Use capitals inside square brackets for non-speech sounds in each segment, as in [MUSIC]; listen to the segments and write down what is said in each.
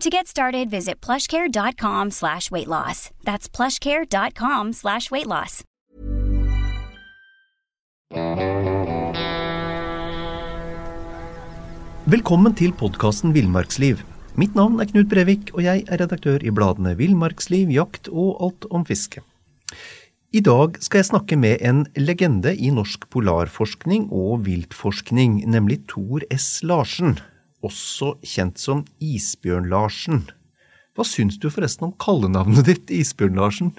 To get started, visit plushcare.com slash weight loss. That's plushcare.com slash weight loss. Velkommen til podkasten Villmarksliv. Mitt navn er Knut Brevik, og jeg er redaktør i bladene Villmarksliv, Jakt og Alt om fiske. I dag skal jeg snakke med en legende i norsk polarforskning og viltforskning, nemlig Tor S. Larsen, også kjent som Isbjørn-Larsen. Hva syns du forresten om kallenavnet ditt, Isbjørn-Larsen?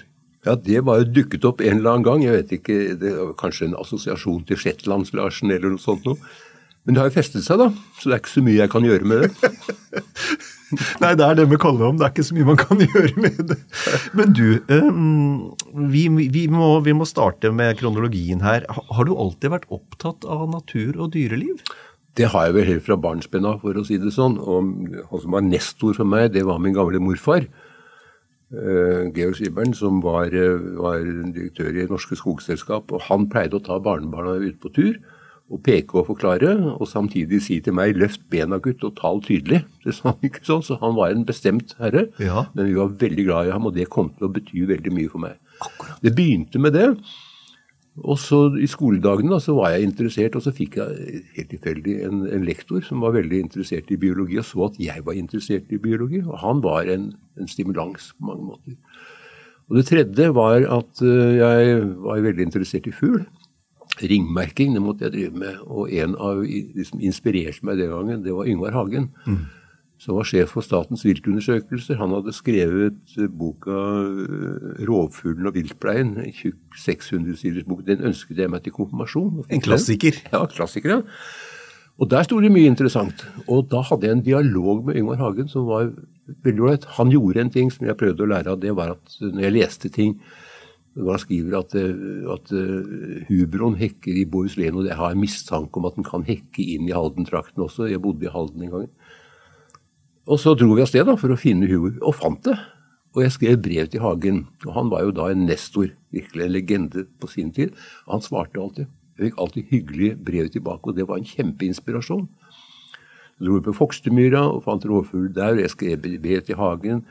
Ja, Det bare dukket opp en eller annen gang. Jeg vet ikke, det var Kanskje en assosiasjon til Shetlands-Larsen eller noe sånt noe. Men det har jo festet seg, da. Så det er ikke så mye jeg kan gjøre med det. [LAUGHS] Nei, det er det med kallenavn. Det er ikke så mye man kan [LAUGHS] gjøre med det. Men du, vi, vi, må, vi må starte med kronologien her. Har du alltid vært opptatt av natur og dyreliv? Det har jeg vel helt fra barnsben av, for å si det sånn. Og han som var nestor for meg, det var min gamle morfar. Uh, Georg Skibern, som var, var, direktør i Norske Skogselskap. Og han pleide å ta barnebarna ut på tur og peke og forklare, og samtidig si til meg 'løft bena, gutt, og tal tydelig'. [LAUGHS] Det sa han ikke sånn, så han var en bestemt herre. Ja. Men vi var veldig glad i ham, og det kom til å bety veldig mye for meg. Akkurat. Det begynte med det. Og så I skoledagene da, så var jeg interessert, og så fikk jeg helt tilfeldig en, en, lektor som var veldig interessert i biologi, og så at jeg var interessert i biologi. Og han var en, en stimulans på mange måter. Og Det tredje var at jeg var veldig interessert i fugl. Ringmerking det måtte jeg drive med. Og en av de som inspirerte meg den gangen, det var Yngvar Hagen. Mm. Som var sjef for Statens viltundersøkelser. Han hadde skrevet boka 'Rovfuglen og viltpleien'. En tjukk 600-siders bok. Den ønsket jeg meg til konfirmasjon. En klassiker? Ja, klassiker, ja. Og der sto det mye interessant. Og da hadde jeg en dialog med Yngvar Hagen som var veldig ålreit. Han gjorde en ting som jeg prøvde å lære av. Det var at når jeg leste ting hvor han skriver at, at uh, hubroen hekker i Bohuslän, og jeg har en mistanke om at den kan hekke inn i Halden-trakten også. Jeg bodde i Halden en gang. Og så dro vi av sted da, for å finne hubro, og fant det. Og jeg skrev brev til Hagen. Og han var jo da en nestor, virkelig en legende på sin tid. Og han svarte alltid. Jeg fikk alltid hyggelige brev tilbake, og det var en kjempeinspirasjon. Så dro vi på Fokstemyra og fant rovfugl der, og jeg skrev brev til Hagen.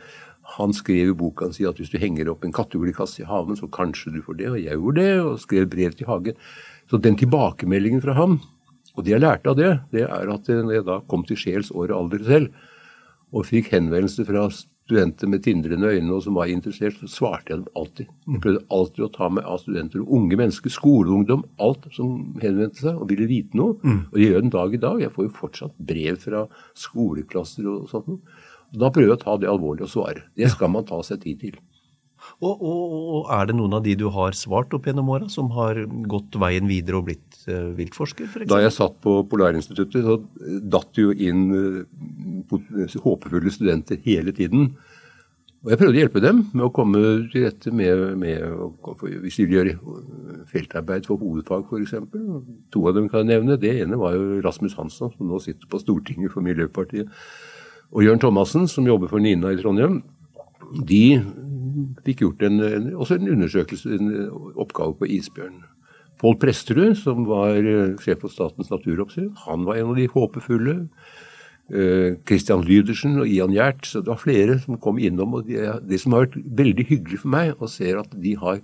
Han skrev i boka si at hvis du henger opp en kattehuglekasse i haven, så kanskje du får det. Og jeg gjorde det, og skrev brev til Hagen. Så den tilbakemeldingen fra ham, og det jeg lærte av det, det er at når jeg da kom til sjels år og alder selv, og fikk henvendelser fra studenter med tindrende øyne og som var interessert, så svarte jeg dem alltid. Jeg prøvde alltid å ta meg av studenter og unge mennesker, skoleungdom, alt som henvendte seg og ville vite noe. Mm. Og jeg gjør den dag i dag. Jeg får jo fortsatt brev fra skoleklasser og sånt. Da prøver jeg å ta det alvorlig og svare. Det skal man ta seg tid til. Og, og, og, er det noen av de du har svart opp gjennom åra, som har gått veien videre og blitt uh, viltforsker? For da jeg satt på Polarinstituttet, så datt det jo inn uh, håpefulle studenter hele tiden. Og jeg prøvde å hjelpe dem med å komme til rette med, med Hvis de vil gjøre feltarbeid for hovedfag, f.eks. To av dem kan jeg nevne. Det ene var jo Rasmus Hansson, som nå sitter på Stortinget for Miljøpartiet og Jørn Thomassen, som jobber for Nina i Trondheim, de fikk gjort en, også en undersøkelse, en oppgave på isbjørn. Pål Presterud, som var eh, sjef for Statens naturoppsyn, han var en av de håpefulle. Eh, Lydersen og Ian Gjert. Så det var flere som kom innom. og det som har vært veldig hyggelig for meg, og ser at de har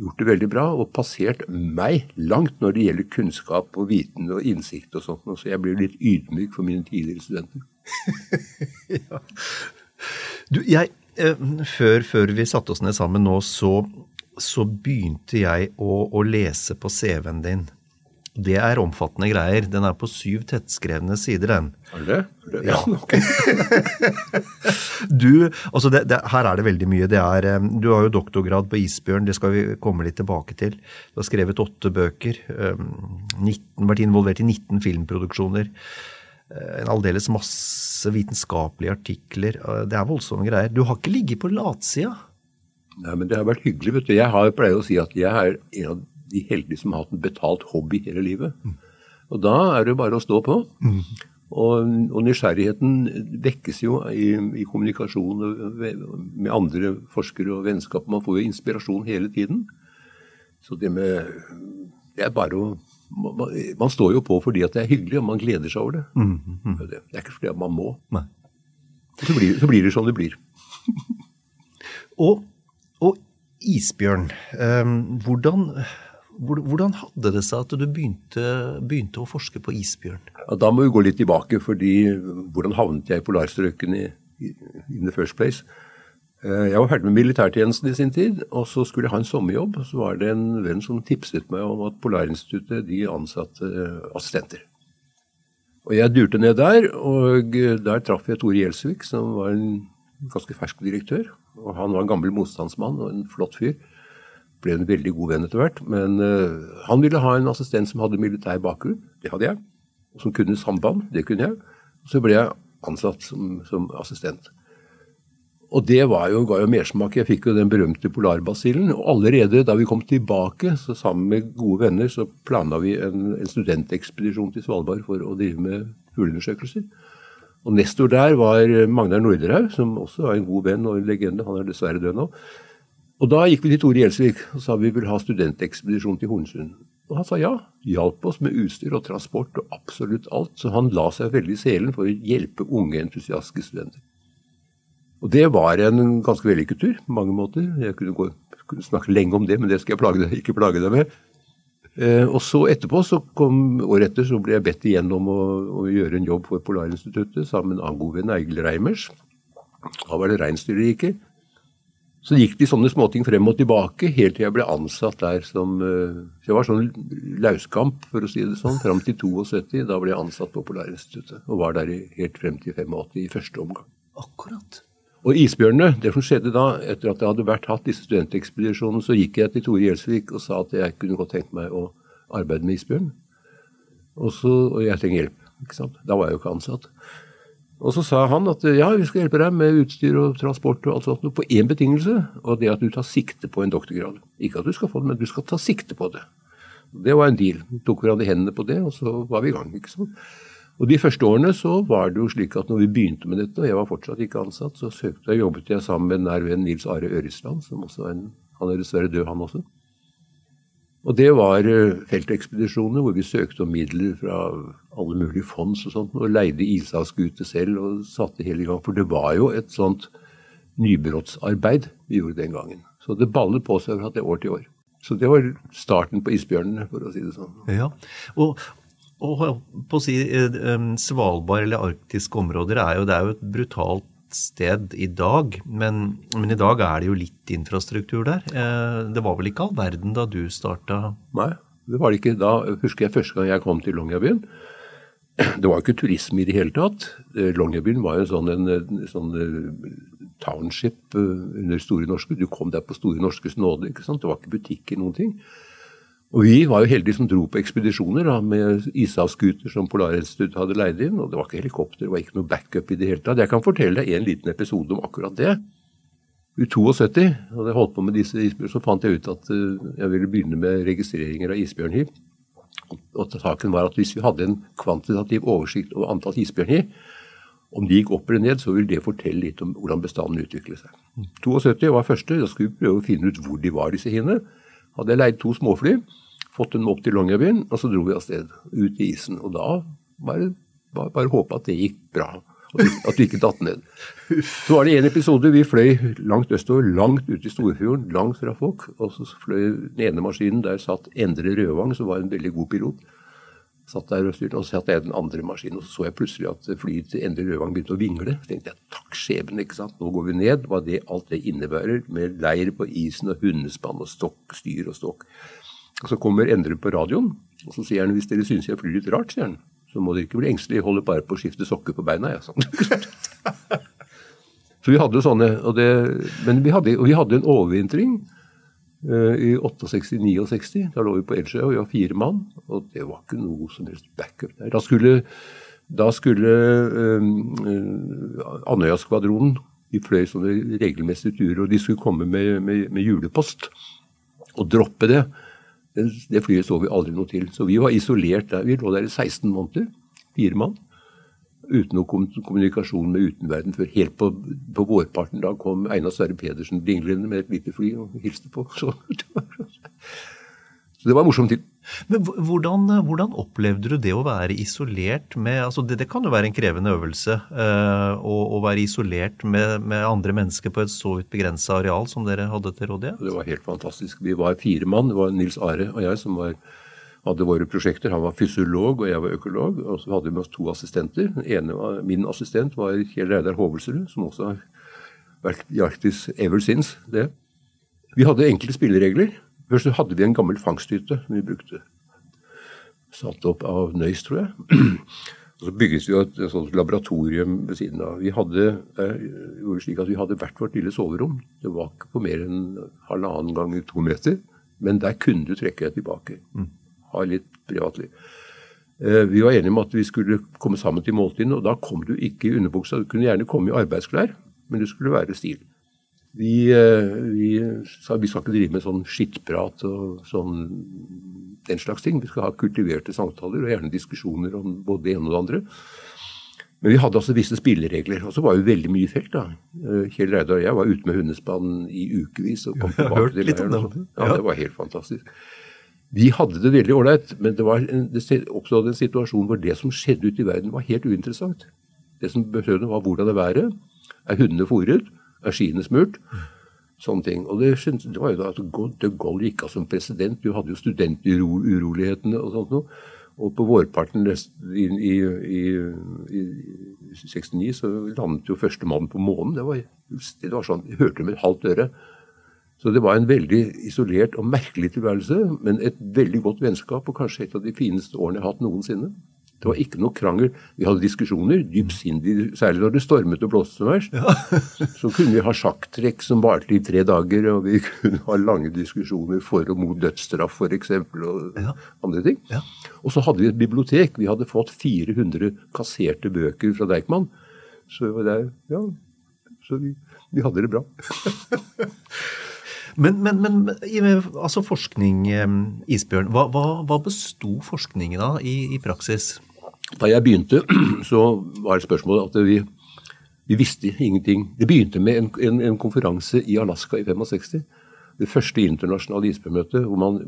gjort det veldig bra og passert meg langt når det gjelder kunnskap og viten og innsikt og sånt. Så jeg blir litt ydmyk for mine tidligere studenter. [LAUGHS] ja. Du, jeg, eh, før, før, vi satte oss ned sammen nå, så, så begynte jeg å, å lese på CV-en din. Det er omfattende greier. Den er på syv tettskrevne sider, den. Er det det? Ja. [LAUGHS] Du, altså det, det, her er det veldig mye. Det er, eh, du har jo doktorgrad på isbjørn, det skal vi komme litt tilbake til. Du har skrevet åtte bøker. eh, 19, vært involvert i 19 filmproduksjoner. Eh, En aldeles masse vitenskapelige artikler. eh, Det er voldsomme greier. Du har ikke ligget på latsida. Nei, men det har vært hyggelig. vet du. Jeg har pleier å si at jeg er en av de heldige som har hatt en betalt hobby hele livet. Og da er det bare å stå på. Og, og nysgjerrigheten vekkes jo i, i kommunikasjon med andre forskere og vennskap. Man får jo inspirasjon hele tiden. Så det med Det er bare å man, man står jo på fordi at det er hyggelig, og man gleder seg over det. Det er det. Er ikke fordi at man må. Nei. Så blir, så blir det som det blir. [LAUGHS] Og, og isbjørn. eh, hvordan, hvordan hadde det seg at du begynte, begynte å forske på isbjørn? Ja, da må vi gå litt tilbake, fordi hvordan havnet jeg i polarstrøkene i, in the first place? Eh, Jeg var ferdig med militærtjenesten i sin tid, og så skulle jeg ha en sommerjobb. og Så var det en venn som tipset meg om at Polarinstituttet de ansatte eh, assistenter. Og jeg durte ned der, og eh, der traff jeg Tore Gjelsvik, som var en ganske fersk direktør. Og han var en gammel motstandsmann og en flott fyr. Ble en veldig god venn etter hvert. Men han ville ha en assistent som hadde militær bakgrunn. Det hadde jeg. Og som kunne samband. Det kunne jeg. Så ble jeg ansatt som, som assistent. Og det var jo, ga jo mersmak. Jeg fikk jo den berømte polarbasillen. Og allerede da vi kom tilbake, så sammen med gode venner, så planla vi en, en studentekspedisjon til Svalbard for å drive med fugleundersøkelser. Og nestor der var Magnar Norderhaug, som også var en god venn og en legende. Han er dessverre død nå. Og da gikk vi til Tore Gjelsvik og sa vi vil ha studentekspedisjon til Hornsund. Og han sa ja. Hjalp oss med utstyr og transport og absolutt alt. Så han la seg veldig i selen for å hjelpe unge, entusiastiske studenter. Og det var en ganske vellykket tur på mange måter. Jeg kunne, gå, kunne snakke lenge om det, men det skal jeg plage ikke plage deg med. Eh, og så etterpå, så kom året etter, så ble jeg bedt igjen om å, å gjøre en jobb for Polarinstituttet sammen med en god venn, Eigil Reimers. Da var det reinsdyrriket. Så gikk de sånne småting frem og tilbake helt til jeg ble ansatt der som eh, så Jeg var sånn lauskamp, for å si det sånn, fram til 72. Da ble jeg ansatt på Polarinstituttet og var der helt frem til 85 i første omgang. Akkurat. Og isbjørnene, det som skjedde da, etter at jeg hadde vært hatt disse studentekspedisjonene, så gikk jeg til Tore Gjelsvik og sa at jeg kunne godt tenke meg å arbeide med isbjørn. Og, så, og jeg trenger hjelp. ikke sant? Da var jeg jo ikke ansatt. Og så sa han at ja, vi skal hjelpe deg med utstyr og transport og alt sånt, på én betingelse, og det at du tar sikte på en doktorgrad. Ikke at du skal få det, men du skal ta sikte på det. Det var en deal. Vi tok hverandre hendene på det, og så var vi i gang. ikke sant? Og De første årene så var det jo slik at når vi begynte med dette, og jeg var fortsatt ikke ansatt, så søkte jeg, jobbet jeg sammen med nær venn Nils Are Øresland, som også er en, han er dessverre død, han også. Og det var eh, feltekspedisjoner hvor vi søkte om midler fra alle mulige fonds og sånt, og leide ishavsskute selv og satte hele i gang. For det var jo et sånt nybrottsarbeid vi gjorde den gangen. Så det ballet på seg fra det år til år. Så det var starten på isbjørnene, for å si det sånn. Ja, og, og på å si eh, Svalbard eller arktiske områder er jo, det er jo et brutalt sted i dag, men, men i dag er det jo litt infrastruktur der. Eh, Det var vel ikke all verden da du starta? Nei, det var det ikke. Da husker jeg første gang jeg kom til Longyearbyen. Det var jo ikke turisme i det hele tatt. Eh, Longyearbyen var jo sånn, en, sånn township under Store Norske. Du kom der på Store Norskes nåde. ikke sant? Det var ikke butikker, noen ting. Og vi var jo heldige som dro på ekspedisjoner da, med ishavsskuter som Polarinstituttet hadde leid inn. Og det var ikke helikopter, det var ikke noe backup i det hele tatt. Jeg kan fortelle deg en liten episode om akkurat det. I 72, da jeg holdt på med disse isbjørnene, så fant jeg ut at eh, jeg ville begynne med registreringer av isbjørnhiv. Og saken var at hvis vi hadde en kvantitativ oversikt over antall isbjørnhiv, om de gikk opp eller ned, så ville det fortelle litt om hvordan bestanden utviklet seg. 72 var første. Da skulle vi prøve å finne ut hvor de var, disse hiene. Hadde jeg leid to småfly, fått dem opp til Longyearbyen, og så dro vi av sted ut i isen. Og da var det bare, bare håpe at det gikk bra. At du, du ikke datt ned. Så var det en episode vi fløy langt østover, langt ut i Storfjorden, langt fra folk. Og så fløy den ene maskinen, der satt Endre Rødvang, som var en veldig god pilot. Satt der og styrte, og så satt jeg den andre maskinen, og så så jeg plutselig at flyet til Endre Løvang begynte å vingle. Så tenkte jeg takk skjebne, ikke sant. Nå går vi ned. Hva det, alt det innebærer, med leir på isen og hundespann og stokk, styr og stokk. Og Så kommer Endre på radioen, og så sier han hvis dere syns jeg flyr litt rart, sier han, så må dere ikke bli engstelige, holder bare på å skifte sokker på beina. Ja, sånn. [LAUGHS] så vi hadde sånne, og det, Men vi hadde, vi hadde en overvintring uh, I 68-69, da lå vi på Edsjø, og vi var fire mann. Og det var ikke noe som helst backup der. Da skulle, da skulle uh, Andøya-skvadronen De fløy sånne regelmessige turer, og de skulle komme med, med, med julepost. Og droppe det. Det. Flyet så vi aldri noe til. Så vi var isolert der. Vi lå der i 16 måneder. Fire mann uten noe kommunikasjon med utenverden før helt på, på vårparten. Da kom Einar Sverre Pedersen dinglende med et lite fly og hilste på. [LAUGHS] Så, så det var en morsom tid. Men hvordan, hvordan, opplevde du det å være isolert med altså det, det kan jo være en krevende øvelse eh, å, å, være isolert med, med, andre mennesker på et så begrensa areal som dere hadde til rådighet? Det var helt fantastisk. Vi var fire mann. Det var Nils Are og jeg som var hadde våre prosjekter. Han var fysiolog, og jeg var økolog. Og så hadde vi med oss to assistenter. Var, Min assistent var Kjell Reidar Hovelsrud, som også har vært i Arktis ever since. det. Vi hadde enkle spilleregler. Først hadde vi en gammel fangsthytte som vi brukte. Satt opp av Nøys, tror jeg. [CLEARS THROAT] Og så bygget vi et, et sånt laboratorium ved siden av. Vi hadde, gjorde slik at vi hadde hvert vårt lille soverom. Det var ikke på mer enn halvannen gang to meter. Men der kunne du trekke deg tilbake. Mm ha litt privatliv. Eh, vi var enige om at vi skulle komme sammen til måltidene, og da kom du ikke i underbuksa. Du kunne gjerne komme i arbeidsklær, men det skulle være stil. Vi, eh, vi vi skal ikke drive med sånn skittprat og sånn den slags ting. Vi skal ha kultiverte samtaler og gjerne diskusjoner om både det ene og det andre. Men vi hadde altså visse spilleregler. Og så var jo veldig mye felt. da. Eh, Kjell Reidar og jeg var ute med hundespann i ukevis. og kom tilbake til leiren. Ja, det var helt fantastisk. Vi hadde det veldig ålreit, men det, en, det oppstod en situasjon hvor det som skjedde ute i verden, var helt uinteressant. Det som betød var hvordan det været. Er hundene fôret? Er skiene smurt? Sånne ting. Og det, det var jo da at de Gaulle gikk av som president. Du hadde jo studenturolighetene og sånt noe. Og på vårparten i, i, i, i 69 så landet jo første mann på månen. Det var, det var sånn, Jeg hørte med et halvt øre. Så det var en veldig isolert og merkelig tilværelse, men et veldig godt vennskap og kanskje et av de fineste årene jeg har hatt noensinne. Det var ikke noe krangel. Vi hadde diskusjoner, dypsindig, særlig når det stormet og blåste verst. Ja. [LAUGHS] så kunne vi ha sjakktrekk som varte i tre dager, og vi kunne ha lange diskusjoner for og mot dødsstraff f.eks. og ja. andre ting. Ja. Og så hadde vi et bibliotek. Vi hadde fått 400 kasserte bøker fra Deichman. Så, det, ja, så vi, vi hadde det bra. [LAUGHS] Men, men, men altså forskning, Isbjørn. Hva, hva, hva besto forskningen av i, i, praksis? Da jeg begynte, [CLEARS THROAT] så var det spørsmålet at vi, vi visste ingenting. Det begynte med en, en, en, konferanse i Alaska i 65. Det første internasjonale isbjørnmøtet, hvor man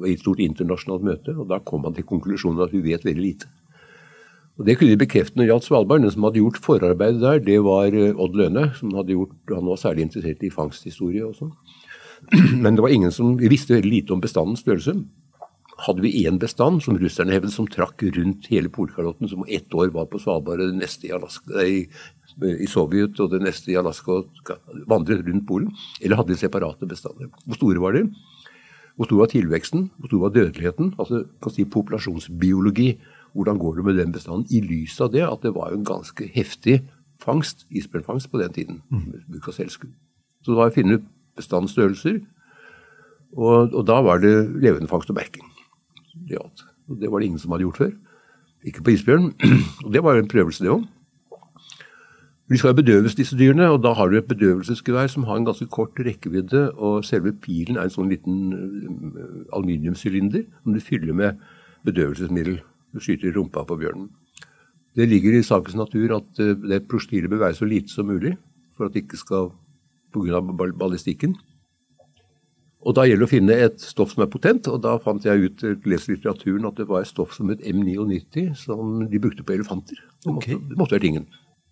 var i et stort internasjonalt møte. og Da kom man til konklusjonen at vi vet veldig lite. Og Det kunne de bekrefte når gjaldt Svalbard. Den som hadde gjort forarbeidet der, det var eh, Odd Løne. som hadde gjort, Han var særlig interessert i fangsthistorie og sånn. [CLEARS THROAT] Men det var ingen som, vi visste veldig lite om bestandens størrelse. Hadde vi én bestand, som russerne hevdet, som trakk rundt hele Polkalotten, som ett år var på Svalbard og det neste i, Alaska, i, i Sovjet og det neste i Alaska og vandret rundt Polen? Eller hadde de separate bestander? Hvor store var de? Hvor stor var tilveksten? Hvor stor var dødeligheten? Altså kan si populasjonsbiologi. Hvordan går det med den bestanden? I lys av det at det var en ganske heftig fangst, isbjørnfangst på den tiden. med bruk av selvskudd. Så det var å finne ut bestandsstørrelser. Og, og, da var det levendefangst og merking. Det, det var det ingen som hadde gjort før. Ikke på isbjørn. [CLEARS THROAT] Og det var jo en prøvelse, det òg. De skal jo bedøves, disse dyrene, og da har du et bedøvelsesgevær som har en ganske kort rekkevidde, og selve pilen er en sånn liten uh, aluminiumsylinder som du fyller med bedøvelsesmiddel. Du skyter i rumpa på bjørnen. Det ligger i sakens natur at uh, det prosjektilet bør være så lite som mulig for at det ikke skal pga. ballistikken. Og Da gjelder det å finne et stoff som er potent, og da fant jeg ut lest litteraturen at det var et stoff som het M99, som de brukte på elefanter. Det måtte, okay. det måtte være tingen.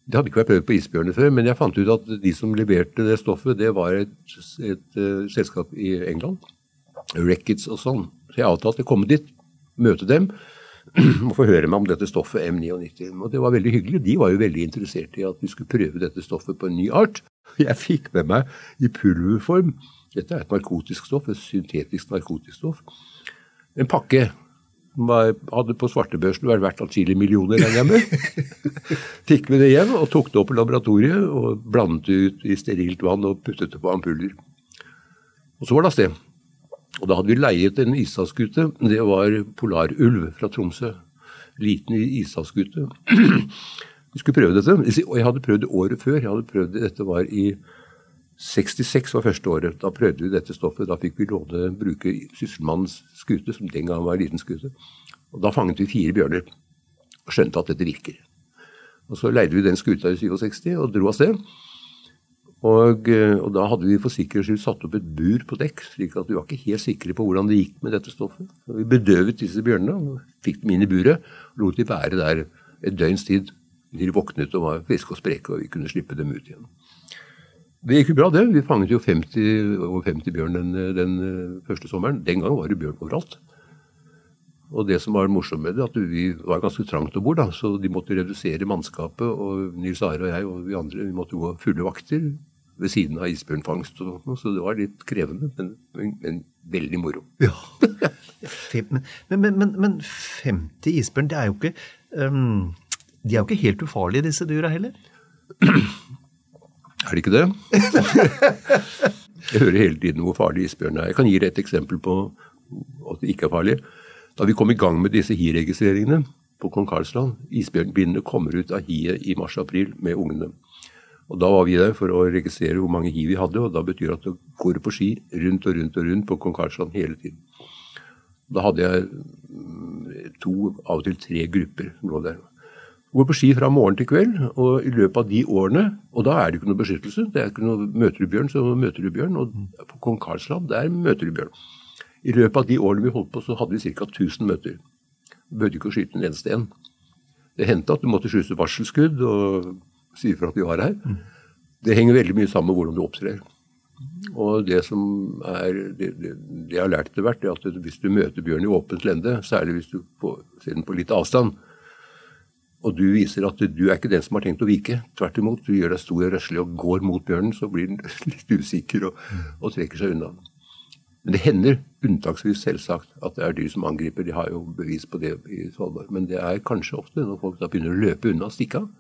Det hadde ikke vært prøvd på isbjørner før, men jeg fant ut at de som leverte det stoffet, det var et, et, et uh, selskap i England. Reckets og sånn. Så jeg avtalte å komme dit, møte dem, [CLEARS THROAT] og få høre meg om dette stoffet M99. Og det var veldig hyggelig. De var jo veldig interessert i at vi skulle prøve dette stoffet på en ny art. Jeg fikk med meg i pulverform Dette er et narkotisk stoff, et syntetisk narkotisk stoff. En pakke som hadde på svartebørsen vært verdt atskillige millioner, regner jeg med. [LAUGHS] Fikk vi det hjem og tok det opp i laboratoriet og blandet det ut i sterilt vann og puttet det på ampuller. Og så var det av sted. Og da hadde vi leiet en ishavsskute. Det var Polarulv fra Tromsø. Liten ishavsskute. [CLEARS THROAT] Vi skulle prøve dette. Og jeg hadde prøvd det året før. Jeg hadde prøvd det, Dette var i 66 var første året. Da prøvde vi dette stoffet. Da fikk vi låne bruke Sysselmannens skute, som den gang var en liten skute. Og Da fanget vi fire bjørner og skjønte at dette virker. Og Så leide vi den skuta i 67 og dro av sted. Og, eh, og, da hadde vi for sikkerhets skyld satt opp et bur på dekk, slik at vi var ikke helt sikre på hvordan det gikk med dette stoffet. Så vi bedøvet disse bjørnene, fikk dem inn i buret og lot de være der et døgns tid. De våknet og var friske og spreke, og vi kunne slippe dem ut igjen. Det gikk jo bra, det. Vi fanget jo 50, over 50 bjørn den, den, eh, første sommeren. Den gangen var det bjørn overalt. Og det som var morsomt med det, at vi var ganske trangt om bord, så de måtte redusere mannskapet. Og Nils Are og jeg og vi andre vi måtte gå fulle vakter ved siden av isbjørnfangst. Og, så det var litt krevende, men, men, men veldig moro. Ja. men, men, men, 50 isbjørn, det er jo ikke um, De er jo ikke helt ufarlige, disse dyra heller? [CLEARS THROAT] Er det ikke det? jeg hører hele tiden hvor farlig isbjørn er. Jeg kan gi deg et eksempel på at det ikke er farlig. Da vi kom i gang med disse hi-registreringene på kong Karlsland, isbjørnbinnene kommer ut av hiet i mars-april med ungene. Og Da var vi der for å registrere hvor mange hi vi hadde, og da betyr det at det går på ski rundt og rundt og rundt på kong Karlsland hele tiden. Da hadde jeg mm, to, av og til tre grupper som lå der. Går på ski fra morgen til kveld, og i løpet av de årene Og da er det ikke noe beskyttelse. det er ikke noe Møter du bjørn, så møter du bjørn. Og på kong Karlsland, der møter du bjørn. I løpet av de årene vi holdt på, så hadde vi ca. 1000 møter. Behøvde ikke å skyte en eneste en. Det hendte at du måtte skyte varselskudd og si ifra at vi var her. Det henger veldig mye sammen med hvordan du opptrer. Og det som er, det, det, det jeg har lært etter hvert, er at hvis du møter bjørn i åpent lende, særlig hvis du får se den på litt avstand, og du viser at du er ikke den som har tenkt å vike. Tvert imot, du gjør deg stor og røslig og går mot bjørnen, så blir den [LAUGHS] litt usikker og, og trekker seg unna. Men det hender unntaksvis selvsagt at det er dyr som angriper. De har jo bevis på det i Svalbard. Men det er kanskje ofte når folk da begynner å løpe unna og stikke av.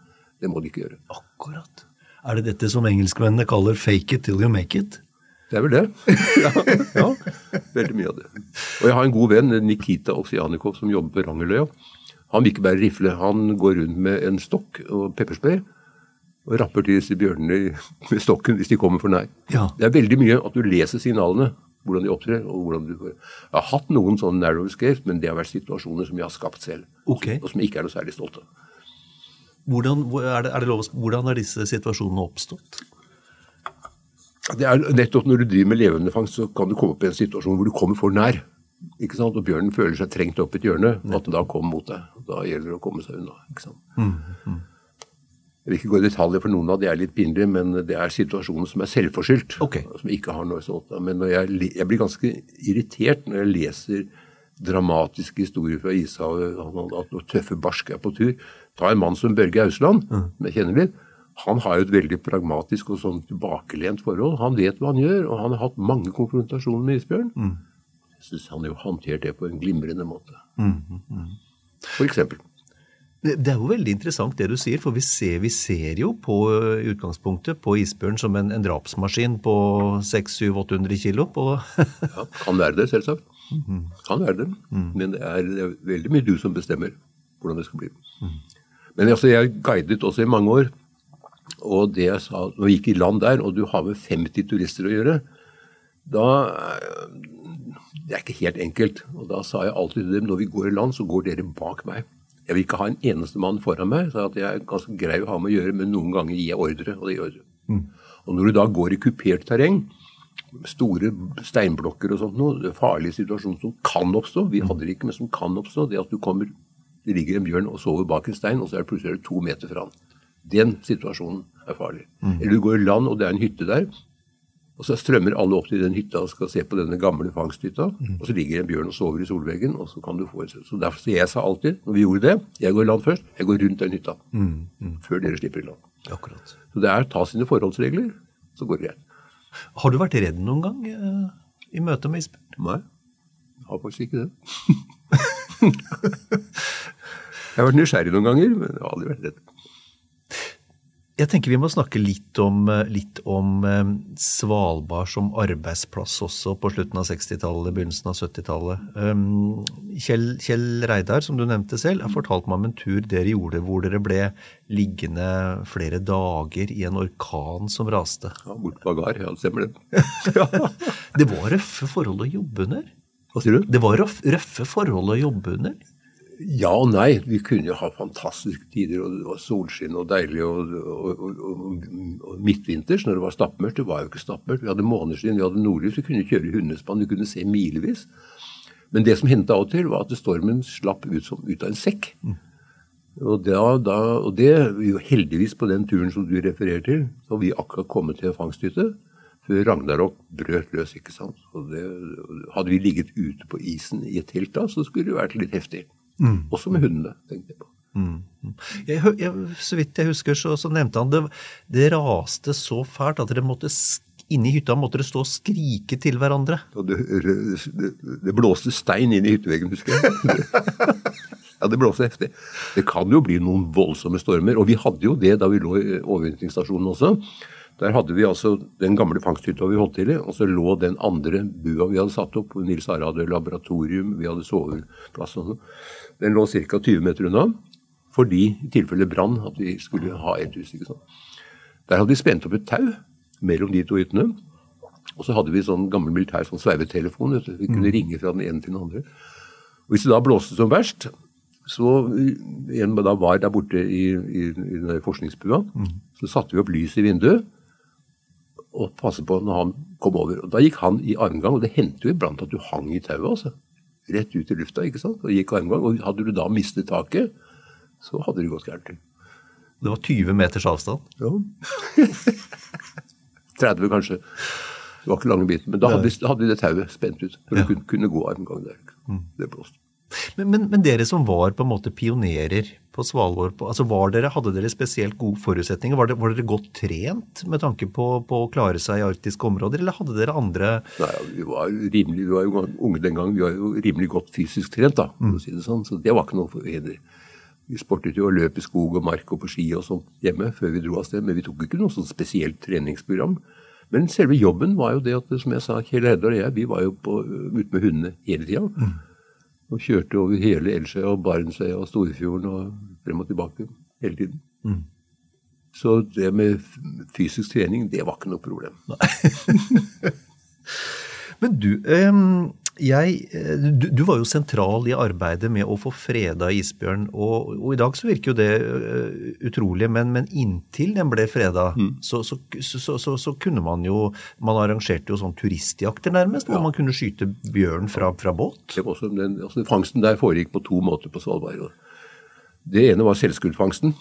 Det må de ikke gjøre. Akkurat. Er det dette som engelskmennene kaller 'fake it till you make it'? Det er vel det. [LAUGHS] Ja, ja, veldig mye av det. Og jeg har en god venn, Nikita Oksianikov, som jobber på Rangerløya. Han vil ikke bære rifle. Han går rundt med en stokk og pepperspray og rapper til disse bjørnene med stokken hvis de kommer for nær. Ja. Det er veldig mye at du leser signalene, hvordan de opptrer. og hvordan du... Jeg har hatt noen sånne narrow escapes, men det har vært situasjoner som jeg har skapt selv. Okay. Og som jeg ikke er noe særlig stolt av. Hvordan er, det, er det lov, hvordan er disse situasjonene oppstått? Det er nettopp Når du driver med levende fangst, så kan du komme opp i en situasjon hvor du kommer for nær. Ikke sant? Og bjørnen føler seg trengt opp i et hjørne, og at den da kommer mot deg. Da gjelder det å komme seg unna. ikke sant? Mm, mm. Jeg vil ikke gå i detaljer, for noen av de er litt pinlig, men det er situasjoner som er selvforskyldt. Okay. Som ikke har noe sånt. Men jeg, jeg, blir ganske irritert når jeg leser dramatiske historier fra ishavet, at noen tøffe barsk er på tur. Ta en mann som Børge Ausland, mm. som jeg kjenner litt. Han har jo et veldig pragmatisk og sånn tilbakelent forhold. Han vet hva han gjør, og han har hatt mange konfrontasjoner med isbjørn. Mm. Syns han jo håndterte det på en glimrende måte. Mm, mm, mm. For eksempel. Det er jo veldig interessant det du sier, for vi ser, vi ser jo på utgangspunktet på isbjørn som en, en drapsmaskin på 600-800 kilo. [LAUGHS] ja, kan være det, selvsagt. Kan være det. Men det er, det er, veldig mye du som bestemmer hvordan det skal bli. Men altså, jeg guidet også i mange år. Og det jeg sa, når jeg gikk i land der, og du har med 50 turister å gjøre, da Det er ikke helt enkelt. Og da sa jeg alltid til dem når vi går i land, så går dere bak meg. Jeg vil ikke ha en eneste mann foran meg. så Jeg er ganske grei å ha med å gjøre, men noen ganger gir jeg ordre. Og det gjør du. Mm. Og når du da går i kupert terreng, store steinblokker og sånt noe, farlige situasjoner som kan oppstå, vi hadde det ikke, men som kan oppstå, det at du kommer det ligger en bjørn og sover bak en stein, og så er det plutselig to meter fra han. Den situasjonen er farlig. Mm. Eller du går i land, og det er en hytte der. Og så strømmer alle opp til den hytta og skal se på denne gamle fangsthytta. Og så ligger en bjørn og sover i solveggen, og så kan du få en Så derfor så jeg sa alltid, når vi gjorde det Jeg går i land først. Jeg går rundt den hytta. Før dere slipper i land. Akkurat. Så det er ta sine forholdsregler, så går det greit. Har du vært redd noen gang eh, i møte med isbjørn? Nei, jeg har faktisk ikke det. [LAUGHS] jeg har vært nysgjerrig noen ganger, men jeg har aldri vært redd. Jeg tenker vi må snakke litt om, eh, litt om eh, Svalbard som arbeidsplass også på slutten av 60-tallet, begynnelsen av 70-tallet. Um, Kjell, Kjell Reidar, som du nevnte selv, har fortalt meg om en tur dere gjorde hvor dere ble liggende flere dager i en orkan som raste. Ja, Bort på Agar, ja, det stemmer det. [LAUGHS] Det var røffe forhold å jobbe under? Hva sier du? Det var røffe forhold å jobbe under? Ja og nei. Vi kunne jo ha fantastiske tider, og det var solskinn og deilig. Og, og, og, og, midtvinters, når det var stappmørkt. Det var jo ikke stappmørkt. Vi hadde måneskinn, vi hadde nordlys, vi kunne kjøre i hundespann, vi kunne se milevis. Men det som hendte av og til, var at stormen slapp ut, som, ut av en sekk. Og, da, da, og det, jo heldigvis på den turen som du refererer til, har vi akkurat kommet til fangsthytte før Ragnarok brøt løs. ikke sant? Det, hadde vi ligget ute på isen i et telt da, så skulle det vært litt heftig. Også med hundene, tenkte jeg på. Jeg, jeg, så vidt jeg husker, så, så nevnte han det, det raste så fælt at dere måtte Inne i hytta måtte dere stå og skrike til hverandre. Det, det, det blåste stein inn i hytteveggen, husker jeg. [LAUGHS] Ja, det blåste heftig. Det kan jo bli noen voldsomme stormer. Og vi hadde jo det da vi lå i overvintringsstasjonen også. Der hadde vi altså den gamle fangsthytta vi holdt til i, og så lå den andre bua vi hadde satt opp. Nils Are hadde laboratorium, vi hadde soveplass og sånn. Den lå ca. 20 meter unna. Fordi i tilfelle brann at vi skulle ha et hus. ikke sant? Der hadde vi spent opp et tau mellom de to hyttene. Og så hadde vi sånn gammel militær sånn sveivetelefon. Vi kunne ringe fra den ene til den andre. Og hvis det da blåste som verst, så en da var der borte i, i, i den forskningsbua, så satte vi opp lys i vinduet og passet på når han kom over. Og Da gikk han i armgang, og det hendte jo iblant at du hang i tauet. altså. Rett ut i lufta, ikke sant? Og gikk armgang. Og hadde du da mistet taket, så hadde det gått gærent. Det var 20 meters avstand. Ja. [LAUGHS] 30 kanskje. Det var ikke lange biten. Men da hadde, vi- hadde vi det tauet spent ut. For du kunne, kunne gå armgang der. Det blåste. Men, men, men dere som var på en måte pionerer på Svalbard, på, altså var dere, hadde dere spesielt gode forutsetninger? Var, det, var dere godt trent med tanke på, på å klare seg i arktiske områder, eller hadde dere andre Nei, vi var rimelig, vi var jo unge den gangen. Vi var jo rimelig godt fysisk trent, da, for å si det sånn. Så det var ikke noe forhinder. Vi sportet jo og løp i skog og mark og på ski og sånt hjemme før vi dro av sted, men vi tok ikke noe sånn spesielt treningsprogram. Men selve jobben var jo det at, som jeg sa, Kjell Herdal og jeg, vi var jo på, ute med hundene hele tida. Og kjørte over hele Elsjøya og Barentsøya og Storfjorden og frem og tilbake hele tiden. Så det med fysisk trening, det var ikke noe problem. [LAUGHS] Men du, jeg, eh, du, du var jo sentral i arbeidet med å få freda isbjørn, og, og i dag så virker jo det eh, utrolig, men, men inntil den ble freda, så, så, så, så, så kunne man jo Man arrangerte jo sånn turistjakter nærmest, hvor man kunne skyte bjørn fra, fra båt. Det var også, den, altså fangsten der foregikk på to måter på Svalbard. Det ene var selvskuddfangsten.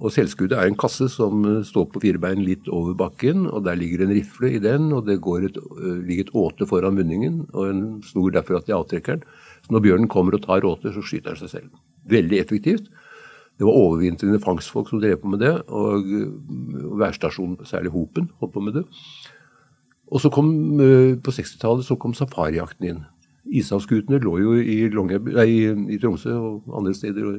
Og selvskuddet er en kasse som eh, står på fire bein litt over bakken, og der ligger en rifle i den, og det et, øh, ligger et åte foran munningen, og en snor derfor at de avtrekker den. Så når bjørnen kommer og tar åter, så skyter den seg selv. Veldig effektivt. Det var overvintrende fangstfolk som drev på med det, og øh, værstasjonen, særlig Hopen, holdt på med det. Og så kom, på 60-tallet så kom safarijakten inn. Ishavsskutene lå jo i, Longyear- nei, i Tromsø og andre steder og,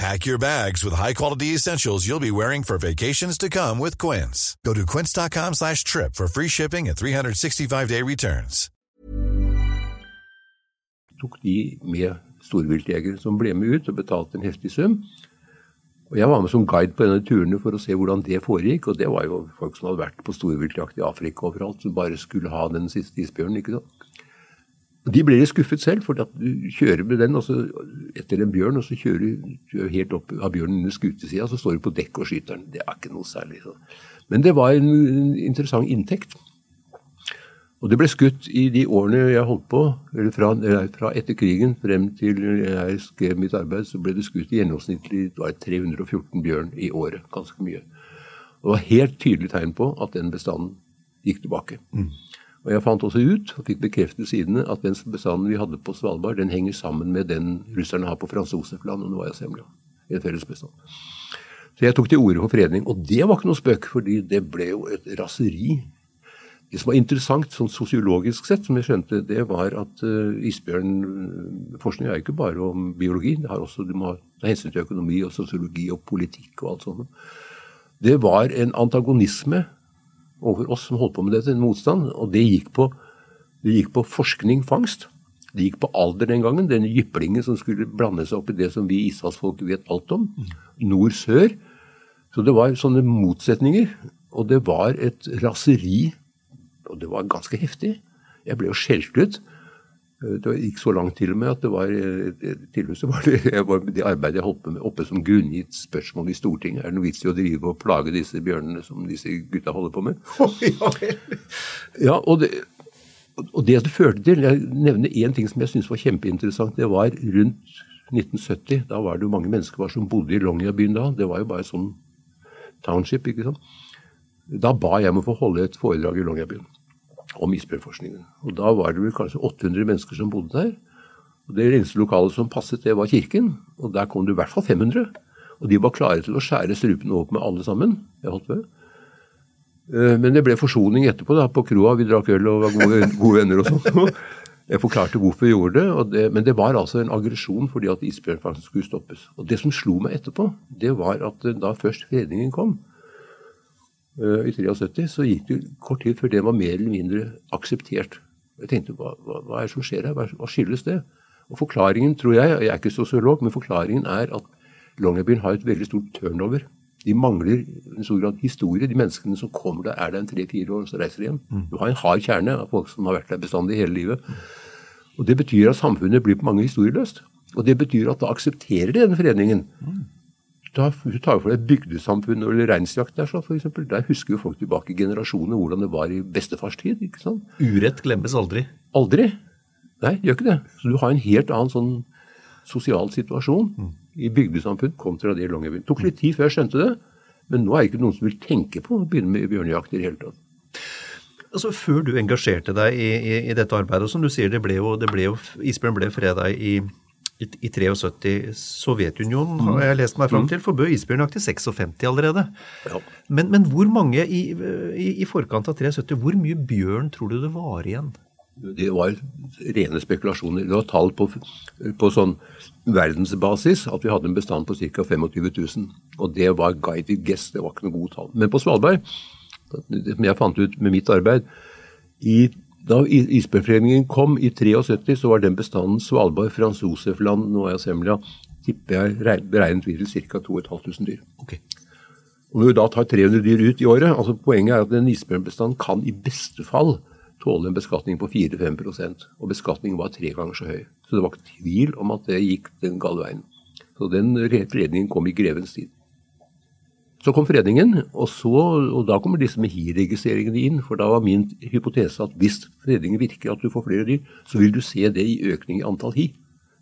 Pack your bags with high-quality essentials you'll be wearing for vacations to come with Quince. Go to quince.com slash trip for free shipping and 365-day returns. tok de med storviltjegere som ble med ut og betalte en heftig sum. Og Jeg var med som guide på denne turene for å se hvordan det foregikk. Og det var jo folk som hadde vært på storviltjakt i Afrika overalt, som bare skulle ha den siste isbjørnen. ikke sant? De ble litt skuffet selv, for du kjører med den så, etter en bjørn, og så kjører du helt opp av bjørnen under skutesida, så står du på dekk og skyter den. Det er ikke noe særlig. Så. Men det var en, en interessant inntekt. Og det ble skutt i de årene jeg holdt på, eller fra, fra etter krigen frem til jeg skrev mitt arbeid, så ble det skutt i gjennomsnittlig 314 bjørn i året. Ganske mye. Det var helt tydelig tegn på at den bestanden gikk tilbake. Mm. Og jeg fant også ut, og fikk bekreftet sidene, at den bestanden vi hadde på Svalbard, den henger sammen med den russerne har på Frans Josefland og Novaja Semlja. En felles bestand. Så jeg tok til orde for fredning. Og det var ikke noe spøk, fordi det ble jo et raseri det som var interessant sånn sosiologisk sett, som jeg skjønte, det var at uh, isbjørnforskning er ikke bare om biologi. Det har også, Du må ta hensyn til økonomi og sosiologi og politikk og alt sånt. Det var en antagonisme overfor oss som holdt på med dette, en motstand. Og det gikk på, det gikk på forskning, fangst. Det gikk på alder den gangen. Den jyplingen som skulle blande seg opp i det som vi ishavsfolk vet alt om. Nord-sør. Så det var sånne motsetninger. Og det var et raseri og det var ganske heftig. Jeg ble jo skjelt ut. Eh, det gikk så langt til og med at det var, eh, var det, [LAUGHS] var det arbeidet jeg holdt på med oppe som grunngitt spørsmål i Stortinget. Er det noe vits i å drive og plage disse bjørnene som disse gutta holder på med? [LAUGHS] ja, og det, og det det førte til Jeg nevner én ting som jeg syns var kjempeinteressant. Det var rundt 1970. Da var det jo mange mennesker som bodde i Longyearbyen da. Det var jo bare sånn township. ikke sant? Da ba jeg om å få holde et foredrag i Longyearbyen om isbjørnforskningen. Og Da var det vel kanskje 800 mennesker som bodde der. Og Det eneste lokalet som passet, det var kirken. Og der kom det i hvert fall 500. Og de var klare til å skjære strupene opp med alle sammen. Jeg holdt ved. Eh, men det ble forsoning etterpå da, på kroa. Vi drakk øl og var gode, [LAUGHS] gode venner og sånn. Jeg forklarte hvorfor vi gjorde det, det, men det var altså en aggresjon fordi at isbjørnfangsten skulle stoppes. Og Det som slo meg etterpå, det var at da først fredningen kom, i 73, så gikk det kort tid før det var mer eller mindre akseptert. Jeg tenkte hva, hva, hva er det som skjer her, hva, skyldes det? Og Forklaringen, tror jeg, jeg er ikke sosiolog, men forklaringen er at Longyearbyen har et veldig stort turnover. De mangler en stor grad historie. De menneskene som kommer der, er der en tre-fire år, og så reiser de hjem. Mm. Du har en hard kjerne av folk som har vært der bestandig hele livet. Og Det betyr at samfunnet blir på mange historieløst. Og det betyr at da aksepterer de denne fredningen. Du tar for deg bygdesamfunnet eller reinsjakt der, så for eksempel, der husker jo folk tilbake i generasjoner hvordan det var i bestefars tid. ikke sant? Urett glemmes aldri? Aldri. Nei, det gjør ikke det. Så du har en helt annen sånn sosial situasjon mm. i bygdesamfunn kontra det i Longyearbyen. Tok litt tid før jeg skjønte det, men nå er det ikke noen som vil tenke på å begynne med bjørnejakt i det hele tatt. Altså, Før du engasjerte deg i, i, i dette arbeidet, og som du sier, det ble jo, det ble jo isbjørn ble freda i i, i 73 Sovjetunionen, har jeg lest meg fram mm. til, forbød isbjørnjakt i 56 allerede. Ja. Men, men, hvor mange i, i, i, forkant av 73, hvor mye bjørn tror du det var igjen? Det var rene spekulasjoner. Det var tall på, på sånn verdensbasis at vi hadde en bestand på ca. 25 000. Og det var guided guess, det var ikke noe gode tall. Men på Svalbard, som jeg fant ut med mitt arbeid, i da isbjørnforeningen kom i 73, så var den bestanden Svalbard, Frans Josefland, Noaya Semlja, tipper jeg beregnet videre ca. 2500 dyr. Okay. Og Når vi da tar 300 dyr ut i året altså Poenget er at en isbjørnbestand kan i beste fall tåle en beskatning på 4-5% og beskatningen var tre ganger så høy. Så det var ikke tvil om at det gikk den gale veien. Så den fredningen kom i grevens tid. Så kom fredningen, og, så, og da kommer disse med hi-registreringene inn. For da var min hypotese at hvis fredningen virker, at du får flere dyr, så vil du se det i økning i antall hi.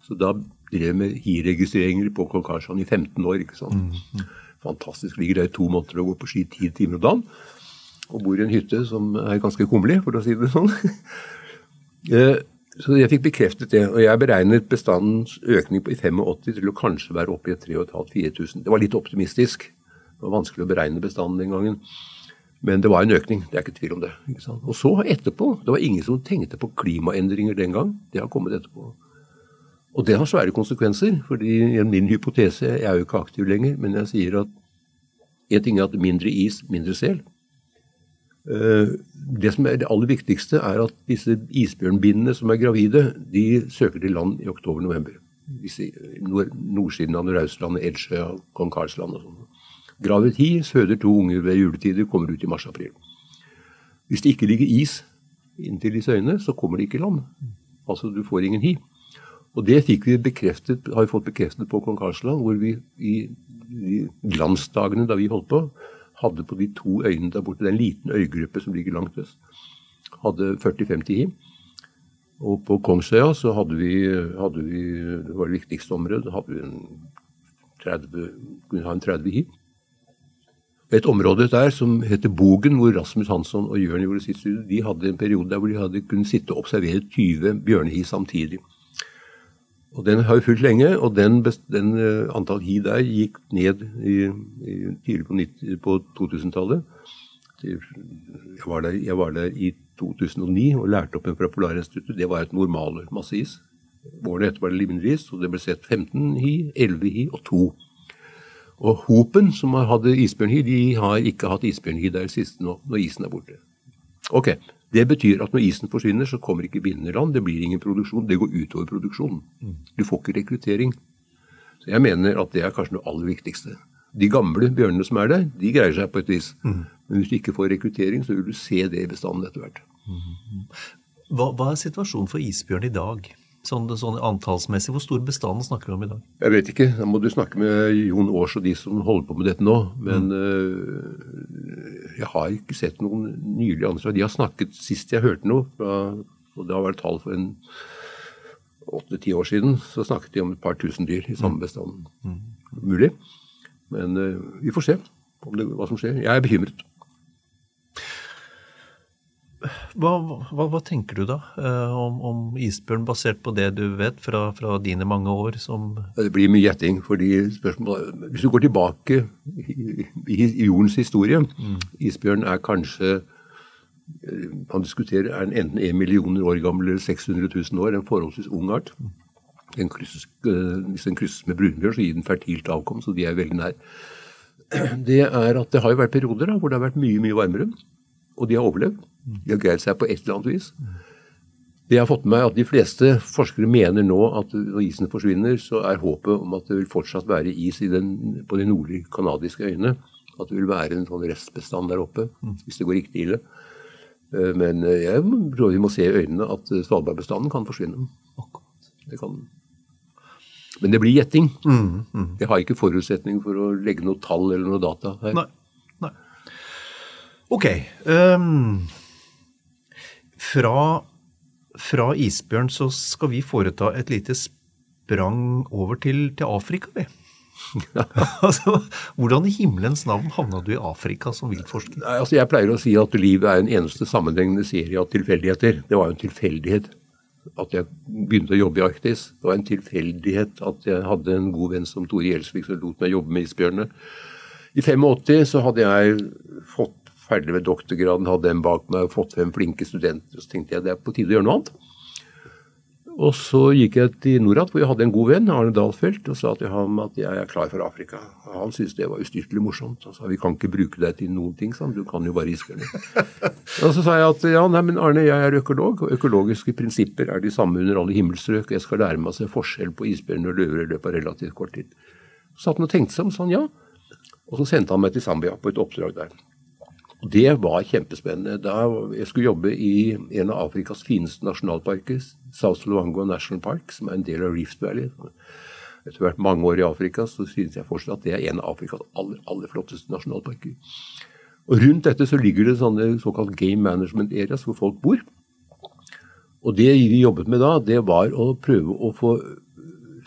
Så da drev med hi-registreringer på Konkarsjan i 15 år. ikke sant? Mm. Fantastisk. Ligger der i to måneder og går på ski ti timer om dagen. Og bor i en hytte som er ganske kummerlig, for å si det sånn. [LAUGHS] Eh, så jeg fikk bekreftet det. Og jeg beregnet bestandens økning på i 85 til å kanskje være oppe i 3500-4000. Det var litt optimistisk. Det var vanskelig å beregne bestanden den gangen. Men det var en økning, det er ikke tvil om det. Og så etterpå, det var ingen som tenkte på klimaendringer den gang. Det har kommet etterpå. Og det har svære konsekvenser, fordi min hypotese Jeg er jo ikke aktiv lenger, men jeg sier at en ting er at mindre is, mindre sel. Eh, det som er det aller viktigste, er at disse isbjørnbindene som er gravide, de søker til land i oktober-november. Nord nordsiden av Nordøstlandet, Edsjø, Kong Karlsland og sånn. Gravid hi føder to unger ved juletider, kommer ut i mars-april. Hvis det ikke ligger is inntil disse øyene, så kommer det ikke i land. Altså du får ingen hi. Og det fikk vi bekreftet, har vi fått bekreftet på Kong Karlsland, hvor vi i, de glansdagene da vi holdt på, hadde på de to øyene der borte, er liten øygruppe som ligger langt øst, hadde 40-50 hi. Og på Kongsøya så hadde vi, hadde vi, det var det viktigste området, hadde vi en 30, kunne ha en 30 hi. Et område der som heter Bogen, hvor Rasmus Hansson og Jørn gjorde sitt studie, de hadde en periode der hvor de hadde kunnet sitte og observere 20 bjørnehi samtidig. Og Den har vi fulgt lenge, og den, den uh, antall hi der gikk ned i, i, tidlig på, på 2000-tallet. Jeg, jeg, var der i 2009 og lærte opp en fra Polarinstituttet. Det var et normalår, masse is. Årene etter var det mindre og det ble sett 15 hi, 11 hi og 2. Og Hopen, som har hatt isbjørnhi, de har ikke hatt isbjørnhi der siste nå, når isen er borte. Ok, Det betyr at når isen forsvinner, så kommer ikke bindende land. Det blir ingen produksjon. Det går utover produksjonen. Du får ikke rekruttering. Så jeg mener at det er kanskje det aller viktigste. De gamle bjørnene som er der, de greier seg på et vis. Mm. Men hvis du ikke får rekruttering, så vil du se det i bestanden etter hvert. Mm. Hva, hva, er situasjonen for isbjørn i dag? Sånn, sånn, antallsmessig, Hvor stor bestand snakker vi om i dag? Jeg vet ikke. Da må du snakke med Jon Aars og de som holder på med dette nå. Men mm. uh, jeg har ikke sett noen nylige anslag. De har snakket sist jeg hørte noe, fra, og det har vært tall for en åtte-ti år siden, så snakket de om et par tusen dyr i samme mm. bestand. Mm. Mulig. Men uh, vi får se det, hva som skjer. Jeg er bekymret. Hva, hva, hva, tenker du da eh, om, om, isbjørn, basert på det du vet fra, fra dine mange år som Det blir mye gjetting. fordi Hvis du går tilbake i, i, i jordens historie mm. Isbjørn er kanskje eh, Man diskuterer er den enten 1 millioner år gammel eller 600 000 år. En forholdsvis ung art. Den krysses, eh, hvis den krysses med brunbjørn, så gir den fertilt avkom, så de er veldig nær. [CLEARS THROAT] Det er at det har jo vært perioder da, hvor det har vært mye, mye varmere, og de har overlevd. De har greid seg på et eller annet vis. Det jeg har fått med meg, at De fleste forskere mener nå at når isen forsvinner, så er håpet om at det vil fortsatt være is den, på de nordlige canadiske øyene. At det vil være en sånn restbestand der oppe, hvis det går riktig ille. Eh, men eh, jeg tror vi må se i øynene at Svalbardbestanden kan forsvinne. Det kan Men det blir gjetting. Mm, mm. Jeg har ikke forutsetning for å legge noe tall eller noe data her. Nei. Ok. Um fra, fra isbjørn så skal vi foreta et lite sprang over til, til Afrika, vi. [LAUGHS] altså, hvordan i himmelens navn havna du i Afrika som viltforsker? Nei, altså jeg pleier å si at livet er en eneste sammenhengende serie av tilfeldigheter. Det var jo en tilfeldighet at jeg begynte å jobbe i Arktis. Det var en tilfeldighet at jeg hadde en god venn som Tore Gjelsvik som lot meg jobbe med isbjørnene. I 85 så hadde jeg fått ferdig med doktorgraden, hadde en bak meg og fått frem flinke studenter. Så tenkte jeg det er på tide å gjøre noe annet. Og så gikk jeg til Norad, hvor jeg hadde en god venn, Arne Dahlfeldt, og sa til ham at jeg er klar for Afrika. Og han syntes det var ustyrtelig morsomt. Han sa vi kan ikke bruke deg til noen ting, sa han. Du kan jo bare iskerne. [LAUGHS] og så sa jeg at ja, nei, men Arne, jeg er økolog, og økologiske prinsipper er de samme under alle himmelstrøk. Jeg skal lære meg å se forskjell på isbjørn og løver i løpet av relativt kort tid. Så satt han og tenkte seg om, sa han ja. Og så sendte han meg til Zambia på et oppdrag der. Det var kjempespennende. Da jeg skulle jobbe i en av Afrikas fineste nasjonalparker, South Luango National Park, som er en del av Rift Valley. Etter hvert mange år i Afrika så synes jeg fortsatt at det er en av Afrikas aller, aller flotteste nasjonalparker. Og Rundt dette så ligger det sånne såkalt game management areas hvor folk bor. Og det vi jobbet med da, det var å prøve å få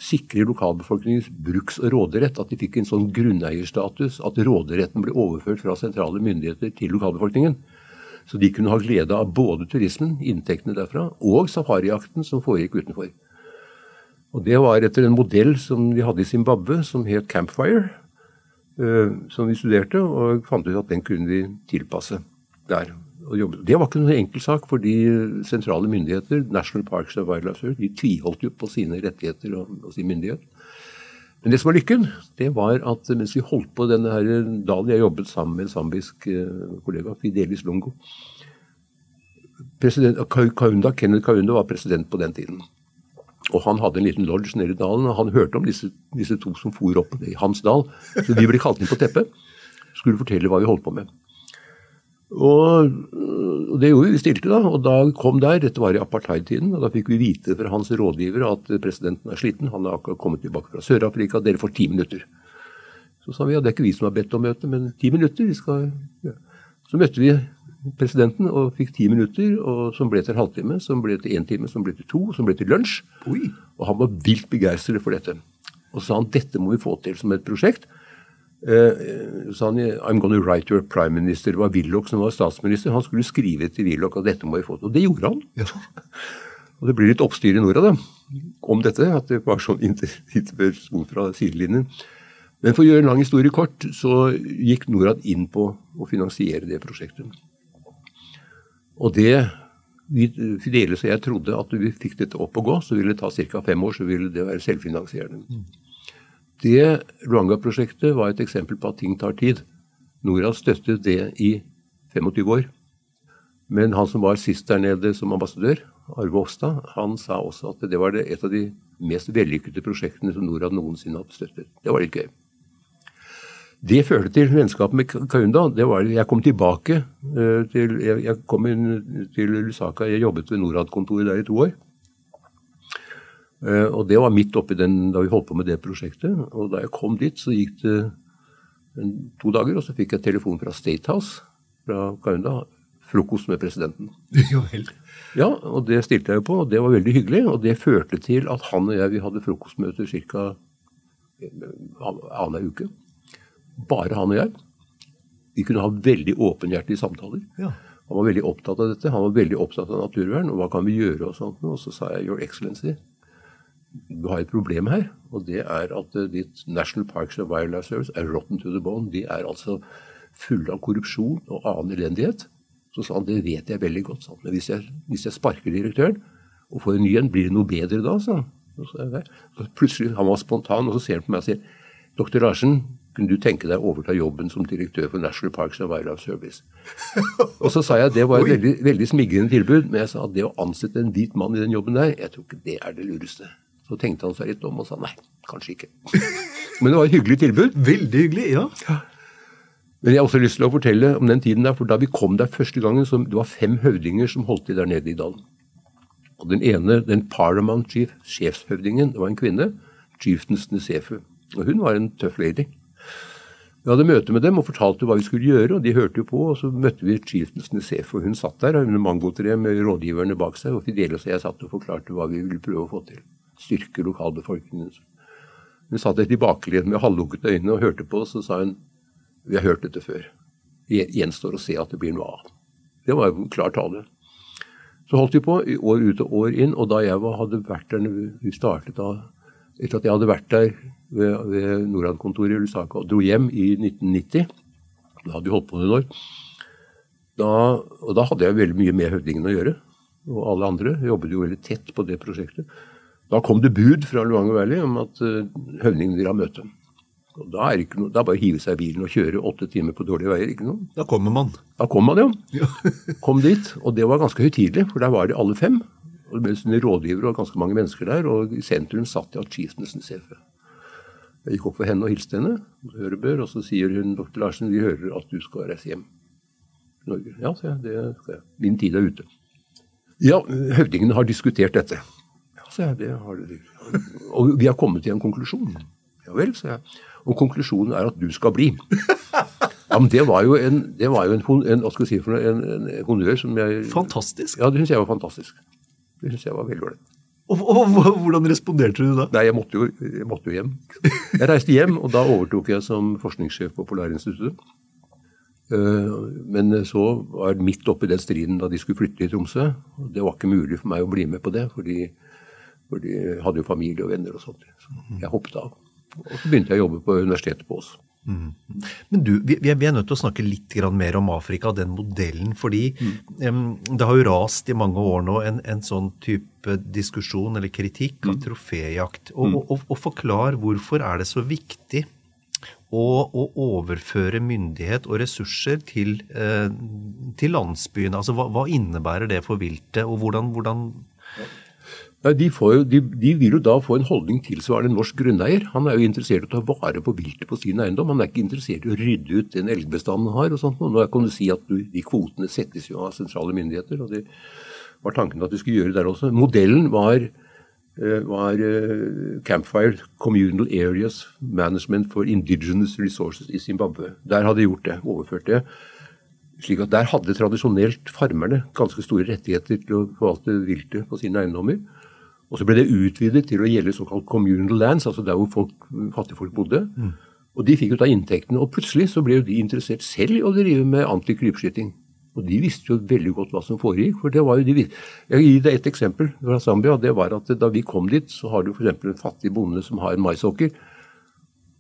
sikre lokalbefolkningens bruks- og råderett. At de fikk en sånn grunneierstatus. At råderetten ble overført fra sentrale myndigheter til lokalbefolkningen. Så de kunne ha glede av både turismen, inntektene derfra, og safarijakten som foregikk utenfor. Og Det var etter en modell som vi hadde i Zimbabwe, som het Campfire. eh, som vi studerte, og fant ut at den kunne vi tilpasse der. Det var ikke noen enkel sak, fordi sentrale myndigheter, National Parks and Wildlife Service, de tviholdt jo på sine rettigheter og, og sin myndighet. Men det som var lykken, det var at mens vi holdt på denne her dalen Jeg jobbet sammen med en zambisk eh, kollega, Fidelis Longo. Kaunda, Kenneth Kaunda var president på den tiden. Og han hadde en liten lodge nede i dalen, og han hørte om disse, disse to som for opp i hans dal. Så de ble kalt inn på teppet. Skulle fortelle hva vi holdt på med. Og, og det gjorde vi. Vi stilte, da. Og da kom der, dette var i apartheid-tiden, og da fikk vi vite fra hans rådgiver at presidenten er sliten. Han har akkurat kommet tilbake fra Sør-Afrika. Dere får ti minutter. Så sa vi ja, det er ikke vi som har bedt om møte, men ti minutter. vi skal... Ja. Så møtte vi presidenten og fikk ti minutter, og som ble til en halvtime, som ble til én time, som ble til to, som ble til lunsj. Oi. Og han var vilt begeistret for dette. Og så sa han dette må vi få til som et prosjekt. Eh, sa han I'm gonna write your prime minister. Det var Willoch som var statsminister. Han skulle skrive til Willoch at dette må vi få til. Og det gjorde han. Ja. [LAUGHS] Og det blir litt oppstyr i Norad om dette, at det var sånn [LAUGHS] interpellasjon fra sidelinjen. Men for å gjøre en lang historie kort, så gikk Norad inn på å finansiere det prosjektet. Og det Fidelis og jeg trodde at vi fikk dette opp og gå, så ville det ta ca. fem år, så ville det være selvfinansierende. Det Luanga-prosjektet var et eksempel på at ting tar tid. Norad støttet det i 25 år. Men han som var sist der nede som ambassadør, Arve Ofstad, han sa også at det var et av de mest vellykkede prosjektene som Norad noensinne hadde støttet. Det var litt gøy. Det førte til vennskap med Kaunda. Det var, jeg kom tilbake uh, til jeg, jeg, kom til Lusaka. Jeg jobbet ved Norad-kontoret der i to år. Uh, og det var midt oppi den da vi holdt på med det prosjektet. Og da jeg kom dit, så gikk det to dager, og så fikk jeg telefon fra State House fra Kaunda. Frokost med presidenten. [LAUGHS] Jo. Ja, og det stilte jeg jo på, og det var veldig hyggelig. Og det førte til at han og jeg vi hadde frokostmøter ca. annenhver uke. Bare han og jeg. Vi kunne ha veldig åpenhjertige samtaler. Ja. Han var veldig opptatt av dette. Han var veldig opptatt av naturvern. Og hva kan vi gjøre? Og sånt. Og så sa jeg Your Excellency, har et problem her. Og det er at uh, ditt National Parks and Wildlife Service er rotten to the bone. De er altså fulle av korrupsjon og annen elendighet. Så sa han det vet jeg veldig godt. Sant? Men hvis jeg, hvis jeg, sparker direktøren og får en ny en, blir det noe bedre da? sa han. Så, så plutselig, Han var spontan, og så ser han på meg og sier Doktor Larsen, kunne du tenke deg å overta jobben som direktør for National Parks and Wildlife Service? [LAUGHS] Og så sa jeg at det var et veldig, veldig smigrende tilbud, men jeg sa at det å ansette en hvit mann i den jobben der, jeg tror ikke det er det lureste. Så tenkte han seg litt om og sa nei, kanskje ikke. [LAUGHS] Men det var et hyggelig tilbud. Veldig hyggelig, ja. Men jeg har også lyst til å fortelle om den tiden der, for da vi kom der første gangen, så det var fem høvdinger som holdt til der nede i dalen. Og den ene, den Paramount Chief, sjefshøvdingen, det var en kvinne, Chieftens Nesefu. Og hun var en tøff lady. Vi hadde møte med dem og fortalte hva vi skulle gjøre, og de hørte jo på. Og så møtte vi Chieftens Nesef, og hun satt der under mangotreet med rådgiverne bak seg. Og Fidelis og jeg satt og forklarte hva vi ville prøve å få til. Styrke lokalbefolkningen. Hun satt der tilbakelent med halvlukkede øyne og hørte på oss, og sa hun vi har hørt dette før. Det gjenstår å se at det blir noe av. Det var jo klar tale. Så holdt vi på år ut og år inn, og da jeg var, hadde vært der vi startet da, etter at jeg hadde vært der ved, ved Norad-kontoret i Lusaka og dro hjem i 1990. Da hadde vi holdt på noen år. Da, og da hadde jeg veldig mye med høvdingene å gjøre. Og alle andre jobbet jo veldig tett på det prosjektet. Da kom det bud fra Luang Valley om at uh, høvdingen vil ha møte. Og da er det ikke noe, da bare hive seg i bilen og kjøre åtte timer på dårlige veier. ikke noe. Da kommer man. Da kom man, ja. [LAUGHS] kom dit. Og det var ganske høytidelig, for der var de alle fem. Og det ble rådgivere og ganske mange mennesker der. Og i sentrum satt de av chiefnessens CFØ. Jeg gikk opp for henne og hilste henne, Ørebør, og så sier hun doktor Larsen, vi hører at du skal reise hjem til Norge. Ja, sa jeg, det skal jeg. Min tid er ute. Ja, høvdingene har diskutert dette. Ja, sa jeg, det har de. Og vi har kommet til en konklusjon. Ja vel, sa jeg. Og konklusjonen er at du skal bli. Ja, men Det var jo en, det var jo en, en, hva skal jeg si for noe, en, en honnør som jeg Fantastisk. Ja, det syns jeg var fantastisk. Det syns jeg var veldig ålreit. Og, og, Hvordan responderte du da? Nei, jeg måtte, jo, jeg måtte, jo, hjem. Jeg reiste hjem, og da overtok jeg som forskningssjef på Polarinstituttet. Eh, men så var jeg midt oppi den striden da de skulle flytte i Tromsø. og Det var ikke mulig for meg å bli med på det, fordi, fordi jeg hadde jo familie og venner og sånt. Så jeg hoppet av. Og så begynte jeg å jobbe på Universitetet på Ås. Men du, vi, vi er nødt til å snakke litt mer om Afrika, den modellen. Fordi mm. det har jo rast i mange år nå en, en sånn type diskusjon eller kritikk av troféjakt. Og, og, og, og forklar hvorfor er det så viktig å, å overføre myndighet og ressurser til, eh, til landsbyene. Altså, hva, hva, innebærer det for viltet, og hvordan, hvordan Nei, de, får, de, de, vil jo da få en holdning tilsvarende norsk grunneier. Han er jo interessert i å ta vare på viltet på sin eiendom. Han er ikke interessert i å rydde ut den elgbestanden han har. og sånt. Nå kan du si at du, de kvotene settes jo av sentrale myndigheter, og det var tanken at de skulle gjøre der også. Modellen var, eh, var uh, Campfire Communal Areas Management for Indigenous Resources i Zimbabwe. Der hadde de gjort det, overført det. Slik at Der hadde tradisjonelt farmerne ganske store rettigheter til å forvalte viltet på sine eiendommer. Og så ble det utvidet til å gjelde såkalt communal lands, altså der hvor folk, fattigfolk bodde. Mm. Og de fikk jo da inntektene. Og plutselig så ble jo de interessert selv i å drive med antikrypskyting. Og de visste jo veldig godt hva som foregikk. for det var jo de, Jeg gir deg et eksempel fra Zambia. det var at Da vi kom dit, så har du f.eks. en fattig bonde som har en maisåker.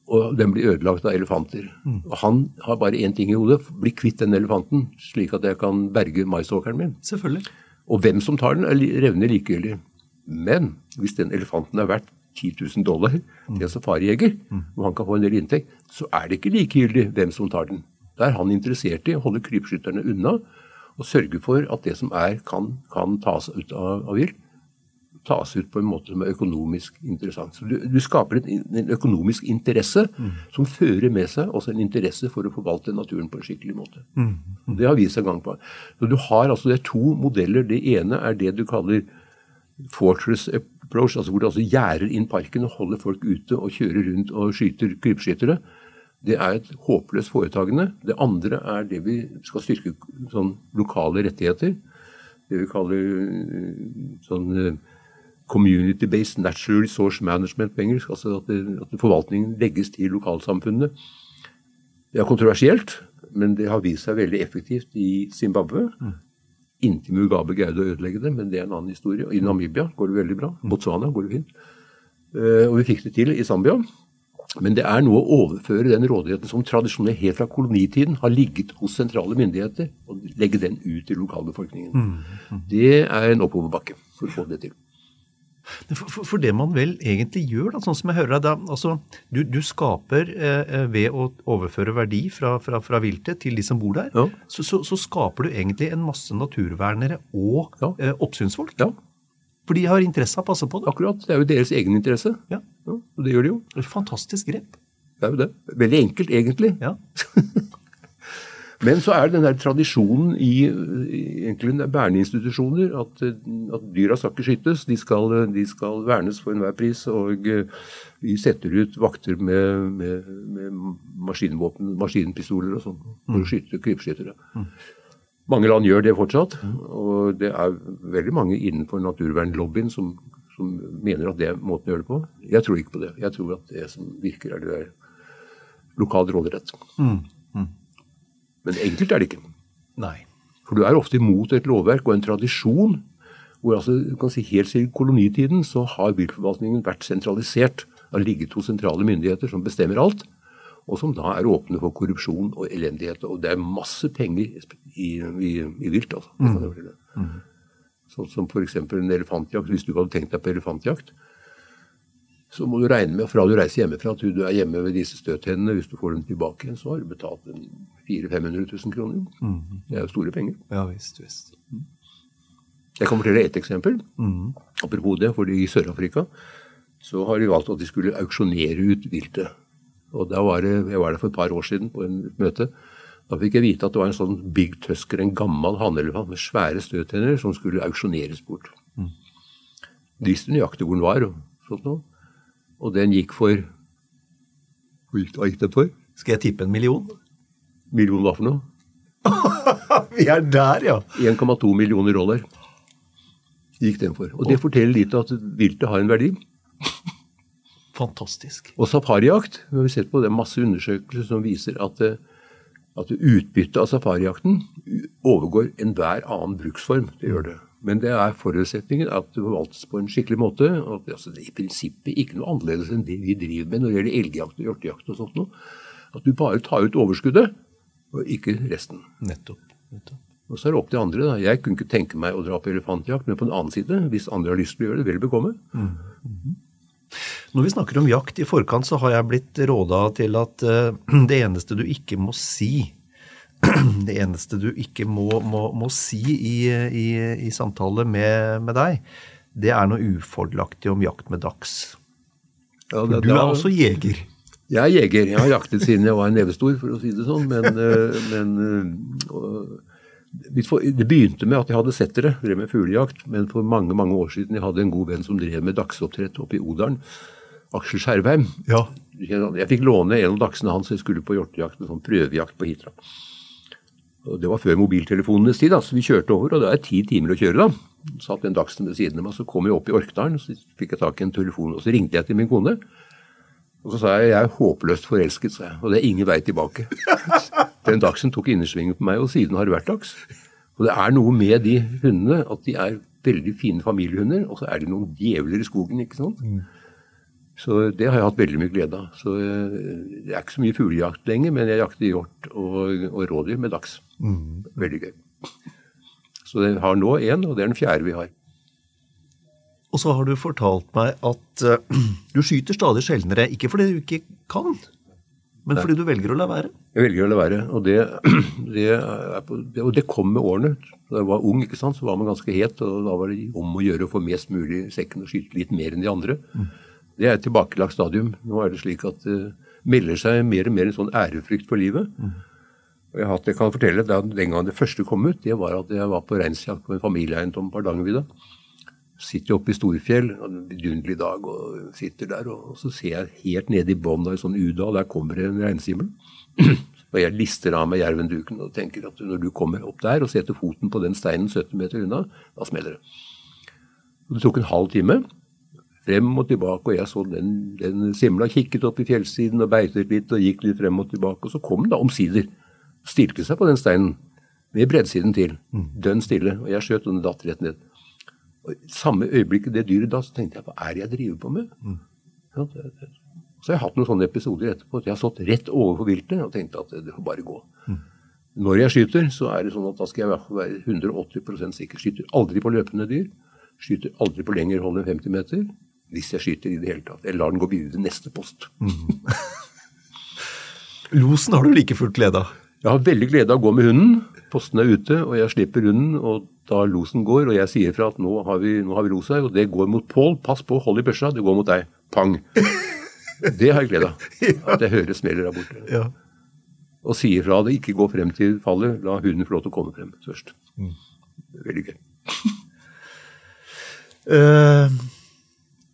Og den blir ødelagt av elefanter. Mm. Og Han har bare én ting i hodet. Bli kvitt den elefanten, slik at jeg kan berge maisåkeren min. Selvfølgelig. Og hvem som tar den, er revner likegyldig. Men hvis den elefanten er verdt 10 000 dollar til en safarijeger, og han kan få en del inntekt, så er det ikke likegyldig hvem som tar den. Da er han interessert i å holde krypskytterne unna og sørge for at det som er, kan, kan tas ut av, av vilt, tas ut på en måte som er økonomisk interessant. Så Du, du skaper en, en, økonomisk interesse mm. som fører med seg også en interesse for å forvalte naturen på en skikkelig måte. Mm. Mm. Det har vist seg gang på gang. Du har altså det er to modeller. Det ene er det du kaller fortress approach, altså hvor du altså gjerder inn parken og holder folk ute og kjører rundt og skyter krypskyttere, det er et håpløst foretagende. Det andre er det vi skal styrke sånn lokale rettigheter. Det vi kaller eh, sånn eh, community-based natural resource management på engelsk. Altså at, det, at forvaltningen legges til lokalsamfunnene. Det er kontroversielt, men det har vist seg veldig effektivt i Zimbabwe. Mm. Inntil Mugabe greide å ødelegge det, men det er en annen historie. I Namibia går det veldig bra. Botswana går det fint. Eh, og vi fikk det til i Zambia. Men det er noe å overføre den rådigheten som tradisjonelt helt fra kolonitiden har ligget hos sentrale myndigheter, og legge den ut til lokalbefolkningen. Mm, mm. Det er en oppoverbakke for å få det til. For, for, for, det man vel egentlig gjør, da, sånn som jeg hører deg, da, altså, du, du, skaper eh, eh, ved å overføre verdi fra, fra, fra, viltet til de som bor der, ja. så, så, så, skaper du egentlig en masse naturvernere og ja. eh, oppsynsfolk. Ja. For de har interesse av å passe på det. Akkurat. Det er jo deres egen interesse. Ja. og det gjør de jo. Et fantastisk grep. Det er jo det. Veldig enkelt, egentlig. Ja. [LAUGHS] Men så er det den der tradisjonen i, egentlig bærende institusjoner at, at dyra skal ikke skytes. De skal, de skal vernes for enhver pris. Og eh, vi setter ut vakter med, med, med maskinvåpen, maskinpistoler og sånn, for å mm. skyte krypskyttere. Mm. Mange land gjør det fortsatt. Og det er veldig mange innenfor naturvernlobbyen som, som mener at det er måten å gjøre det på. Jeg tror ikke på det. Jeg tror at det som virker, er det der lokal råderett. Mm. Men enkelt er det ikke. Nei. For du er ofte imot et lovverk og en tradisjon hvor altså, du kan si helt siden kolonitiden så har viltforvaltningen vært sentralisert. Har ligget hos sentrale myndigheter som bestemmer alt, og som da er åpne for korrupsjon og elendighet. Og det er masse penger i, i, i vilt, altså. Mm. Sånn som f.eks. en elefantjakt. Hvis du hadde tenkt deg på elefantjakt, så må du regne med fra du reiser hjemmefra at du er hjemme ved disse støttennene. Hvis du får dem tilbake igjen, så har du betalt 400 000-500 000 kroner. Mm. Det er jo store penger. Ja, visst, visst. Jeg kan fortelle ett eksempel. Mm. Apropos det, for i Sør-Afrika så har de valgt at de skulle auksjonere ut viltet. Og da var det, Jeg var der for et par år siden på en møte. Da fikk jeg vite at det var en sånn big tusker, en gammel hannelefant med svære støttenner, som skulle auksjoneres bort. Mm. De visste nøyaktig hvor den var. og sånt noe. Og den gikk for Hva gikk den for? Skal jeg tippe en million? Million hva for noe? [LAUGHS] Vi er der, ja. 1,2 millioner dollar gikk den for. Og det forteller litt at viltet har en verdi. [LAUGHS] Fantastisk. Og safarijakt. Vi har sett på det masse undersøkelser som viser at, at utbyttet av safarijakten overgår enhver annen bruksform. Det gjør det. Men det er forutsetningen at det forvaltes på en skikkelig måte. og at, altså, Det er i prinsippet ikke noe annerledes enn det vi driver med når det gjelder elgjakt og hjortejakt og sånt noe. At du bare tar ut overskuddet, og ikke resten. Nettopp. nettopp. Og så er det opp til andre. da. Jeg kunne ikke tenke meg å dra på elefantjakt, men på den annen side, hvis andre har lyst til å gjøre det, vel bekomme. Når vi snakker om jakt i forkant, så har jeg blitt råda til at uh, [CLEARS THROAT] det eneste du ikke må si [CLEARS THROAT] Det eneste du ikke må, må, må si i, i, i samtale med, med deg, det er noe ufordelaktig om jakt med dags. Ja, det, du er da- også jeger. Jeg er jeger. Jeg har jaktet siden jeg var en nevestor, for å si det sånn. Men, [LAUGHS] eh, men eh, det begynte med at jeg hadde settere, drev med fuglejakt. Men for mange mange år siden jeg hadde en god venn som drev med dagsoppdrett oppe i Odalen. Aksel Skjervheim. Ja. Jeg fikk låne en av dagsene hans. Jeg skulle på hjortejakt, en sånn prøvejakt på Hitra. Og Det var før mobiltelefonenes tid, da, så vi kjørte over. Og det er ti timer å kjøre, da. Satt den dagsen ved siden av meg, så kom jeg opp i Orkdalen, så fikk jeg tak i en telefon. Og så ringte jeg til min kone. Og så sa jeg jeg er håpløst forelsket, sa jeg. Og det er ingen vei tilbake. [LAUGHS] Den dagsen tok innersvingen på meg, og siden har det vært dags. Og det er noe med de hundene at de er veldig fine familiehunder, og så er de noen djevler i skogen, ikke sant. Så det har jeg hatt veldig mye glede av. Så eh, det er ikke så mye fuglejakt lenger, men jeg jakter hjort og, og rådyr med dags. Veldig gøy. Så jeg har nå én, og det er den fjerde vi har. Og så har du fortalt meg at uh, [CLEARS THROAT] du skyter stadig sjeldnere, ikke fordi du ikke kan, men fordi du velger å la være. Jeg velger å la være. Og det, [CLEARS THROAT] det, på, og det kom med årene. Da jeg var ung, så var man ganske het, og da var det om å gjøre å få mest mulig i sekken og skyte litt mer enn de andre. Det er et tilbakelagt stadium. Nå er det slik at det melder seg mer og mer en sånn ærefrykt for livet. Og jeg, hatt, jeg kan fortelle, da, Den gang det første kom ut, det var at jeg var på reinsjakt på en familieeiendom på Hardangervidda. Sitter oppe i Storfjell, en vidunderlig dag, og sitter der, og så ser jeg helt nede i bånn av en sånn udal, der kommer det en reinsimmel. [CLEARS THROAT] og jeg lister av meg jervenduken og tenker at når du kommer opp der og setter foten på den steinen 70 meter unna, da smeller det. Og det tok en halv time. Frem og tilbake, og jeg så den, den simla kikket opp i fjellsiden og beitet litt og gikk litt frem og tilbake, og så kom den da omsider. Stilte seg på den steinen med breddsiden til. Dønn stille. Og jeg skjøt, og den datt rett ned. Og I samme øyeblikket det dyret da, så tenkte jeg hva er det jeg driver på med? Det, det. Så jeg har hatt noen sånne episoder etterpå at jeg har stått rett overfor viltet og tenkte at det, får bare gå. Når jeg skyter, så er det sånn at da skal jeg i hvert fall være 180% sikker. Skyter aldri på løpende dyr. Skyter aldri på lengre hold enn 50 meter. Hvis jeg skyter i det hele tatt. Jeg lar den gå videre til neste post. [LAUGHS] Losen har du like fullt glede av. Jeg har veldig glede av å gå med hunden. Posten er ute, og jeg slipper hunden. Og da losen går, og jeg sier fra at nå har vi, nå har vi los her, og det går mot Pål. Pass på, hold i børsa, det går mot deg. Pang. [LAUGHS] Det har jeg glede av. At jeg hører smeller der borte. Ja. Og sier fra det, ikke gå frem til fallet. La hunden få lov til å komme frem først. Veldig gøy. [LAUGHS] Eh,